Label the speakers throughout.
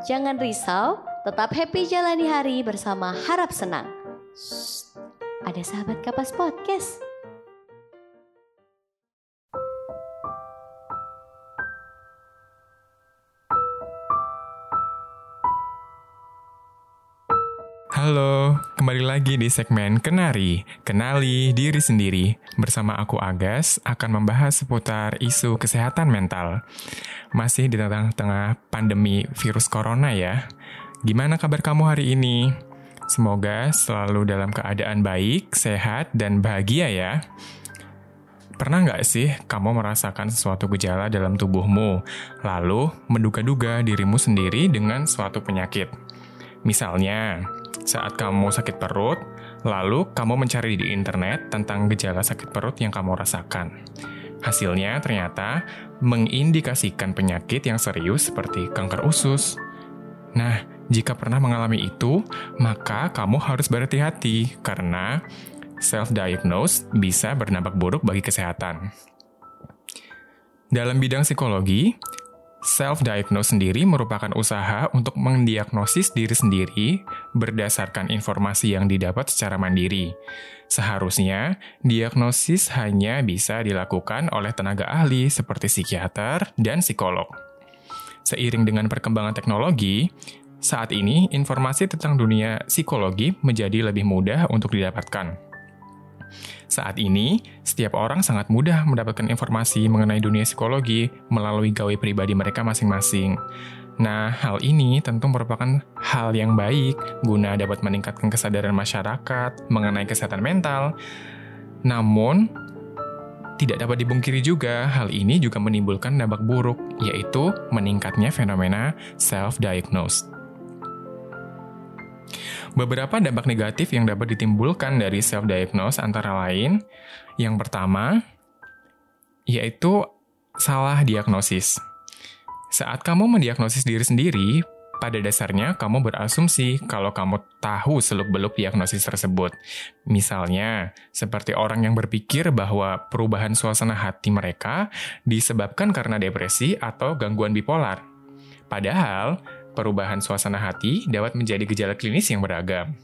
Speaker 1: Jangan risau, tetap happy jalani hari bersama harap senang. Shh, ada sahabat kapas podcast.
Speaker 2: Halo, kembali lagi di segmen Kenari, Kenali Diri Sendiri. Bersama aku Agas akan membahas seputar isu kesehatan mental. Masih di tengah-tengah pandemi virus corona ya. Gimana kabar kamu hari ini? Semoga selalu dalam keadaan baik, sehat, dan bahagia ya. Pernah nggak sih kamu merasakan sesuatu gejala dalam tubuhmu, lalu menduga-duga dirimu sendiri dengan suatu penyakit? Misalnya, saat kamu sakit perut, lalu kamu mencari di internet tentang gejala sakit perut yang kamu rasakan. Hasilnya ternyata mengindikasikan penyakit yang serius seperti kanker usus. Nah, jika pernah mengalami itu, maka kamu harus berhati-hati karena self-diagnose bisa berdampak buruk bagi kesehatan. Dalam bidang psikologi, Self-diagnose sendiri merupakan usaha untuk mendiagnosis diri sendiri berdasarkan informasi yang didapat secara mandiri. Seharusnya, diagnosis hanya bisa dilakukan oleh tenaga ahli seperti psikiater dan psikolog. Seiring dengan perkembangan teknologi, saat ini informasi tentang dunia psikologi menjadi lebih mudah untuk didapatkan. Saat ini, setiap orang sangat mudah mendapatkan informasi mengenai dunia psikologi melalui gawe pribadi mereka masing-masing. Nah, hal ini tentu merupakan hal yang baik guna dapat meningkatkan kesadaran masyarakat mengenai kesehatan mental. Namun, tidak dapat dibungkiri juga, hal ini juga menimbulkan dampak buruk, yaitu meningkatnya fenomena self-diagnose. Beberapa dampak negatif yang dapat ditimbulkan dari self-diagnose antara lain, yang pertama, yaitu salah diagnosis. Saat kamu mendiagnosis diri sendiri, pada dasarnya kamu berasumsi kalau kamu tahu seluk-beluk diagnosis tersebut. Misalnya, seperti orang yang berpikir bahwa perubahan suasana hati mereka disebabkan karena depresi atau gangguan bipolar. Padahal, perubahan suasana hati dapat menjadi gejala klinis yang beragam.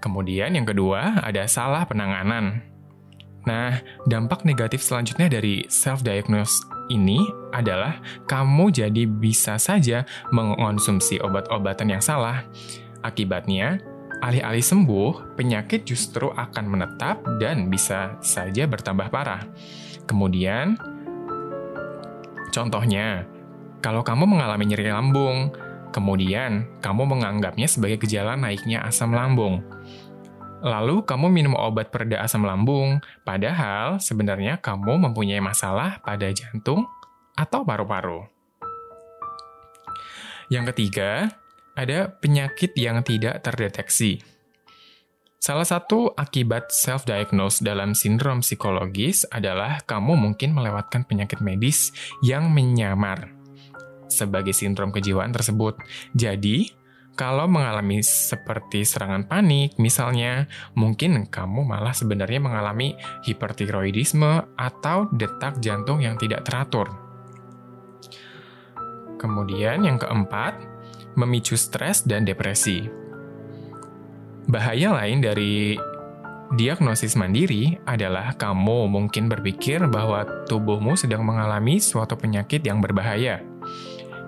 Speaker 2: Kemudian yang kedua, ada salah penanganan. Nah, dampak negatif selanjutnya dari self-diagnose ini adalah kamu jadi bisa saja mengonsumsi obat-obatan yang salah. Akibatnya, alih-alih sembuh, penyakit justru akan menetap dan bisa saja bertambah parah. Kemudian, contohnya, kalau kamu mengalami nyeri lambung, kemudian kamu menganggapnya sebagai gejala naiknya asam lambung. Lalu kamu minum obat pereda asam lambung, padahal sebenarnya kamu mempunyai masalah pada jantung atau paru-paru. Yang ketiga, ada penyakit yang tidak terdeteksi. Salah satu akibat self-diagnose dalam sindrom psikologis adalah kamu mungkin melewatkan penyakit medis yang menyamar sebagai sindrom kejiwaan tersebut. Jadi, kalau mengalami seperti serangan panik, misalnya, mungkin kamu malah sebenarnya mengalami hipertiroidisme atau detak jantung yang tidak teratur. Kemudian yang keempat, memicu stres dan depresi. Bahaya lain dari diagnosis mandiri adalah kamu mungkin berpikir bahwa tubuhmu sedang mengalami suatu penyakit yang berbahaya.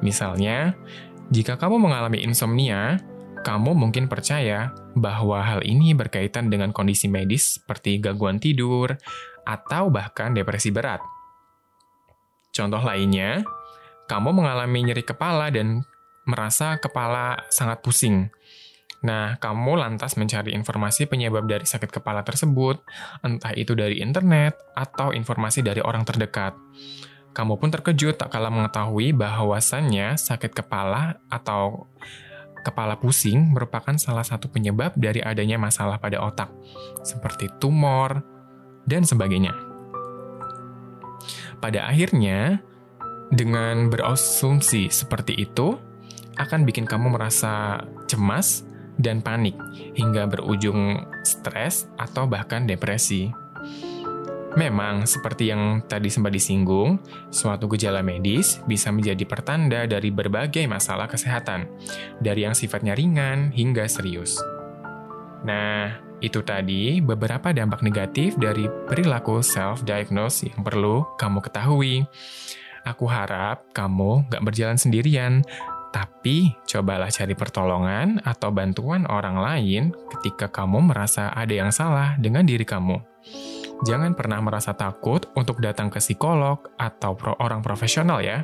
Speaker 2: Misalnya, jika kamu mengalami insomnia, kamu mungkin percaya bahwa hal ini berkaitan dengan kondisi medis seperti gangguan tidur atau bahkan depresi berat. Contoh lainnya, kamu mengalami nyeri kepala dan merasa kepala sangat pusing. Nah, kamu lantas mencari informasi penyebab dari sakit kepala tersebut, entah itu dari internet atau informasi dari orang terdekat. Kamu pun terkejut tak kala mengetahui bahwasannya sakit kepala atau kepala pusing merupakan salah satu penyebab dari adanya masalah pada otak, seperti tumor dan sebagainya. Pada akhirnya, dengan berasumsi seperti itu, akan bikin kamu merasa cemas dan panik hingga berujung stres atau bahkan depresi. Memang, seperti yang tadi sempat disinggung, suatu gejala medis bisa menjadi pertanda dari berbagai masalah kesehatan, dari yang sifatnya ringan hingga serius. Nah, itu tadi beberapa dampak negatif dari perilaku self-diagnose yang perlu kamu ketahui. Aku harap kamu gak berjalan sendirian, tapi cobalah cari pertolongan atau bantuan orang lain ketika kamu merasa ada yang salah dengan diri kamu. Jangan pernah merasa takut untuk datang ke psikolog atau pro orang profesional ya.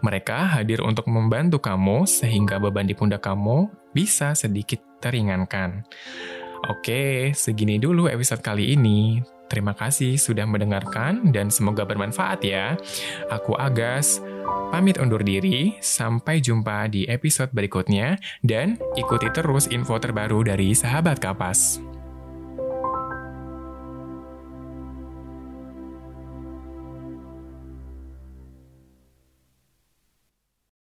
Speaker 2: Mereka hadir untuk membantu kamu sehingga beban di pundak kamu bisa sedikit teringankan. Oke, segini dulu episode kali ini. Terima kasih sudah mendengarkan dan semoga bermanfaat ya. Aku Agas, pamit undur diri. Sampai jumpa di episode berikutnya dan ikuti terus info terbaru dari Sahabat Kapas.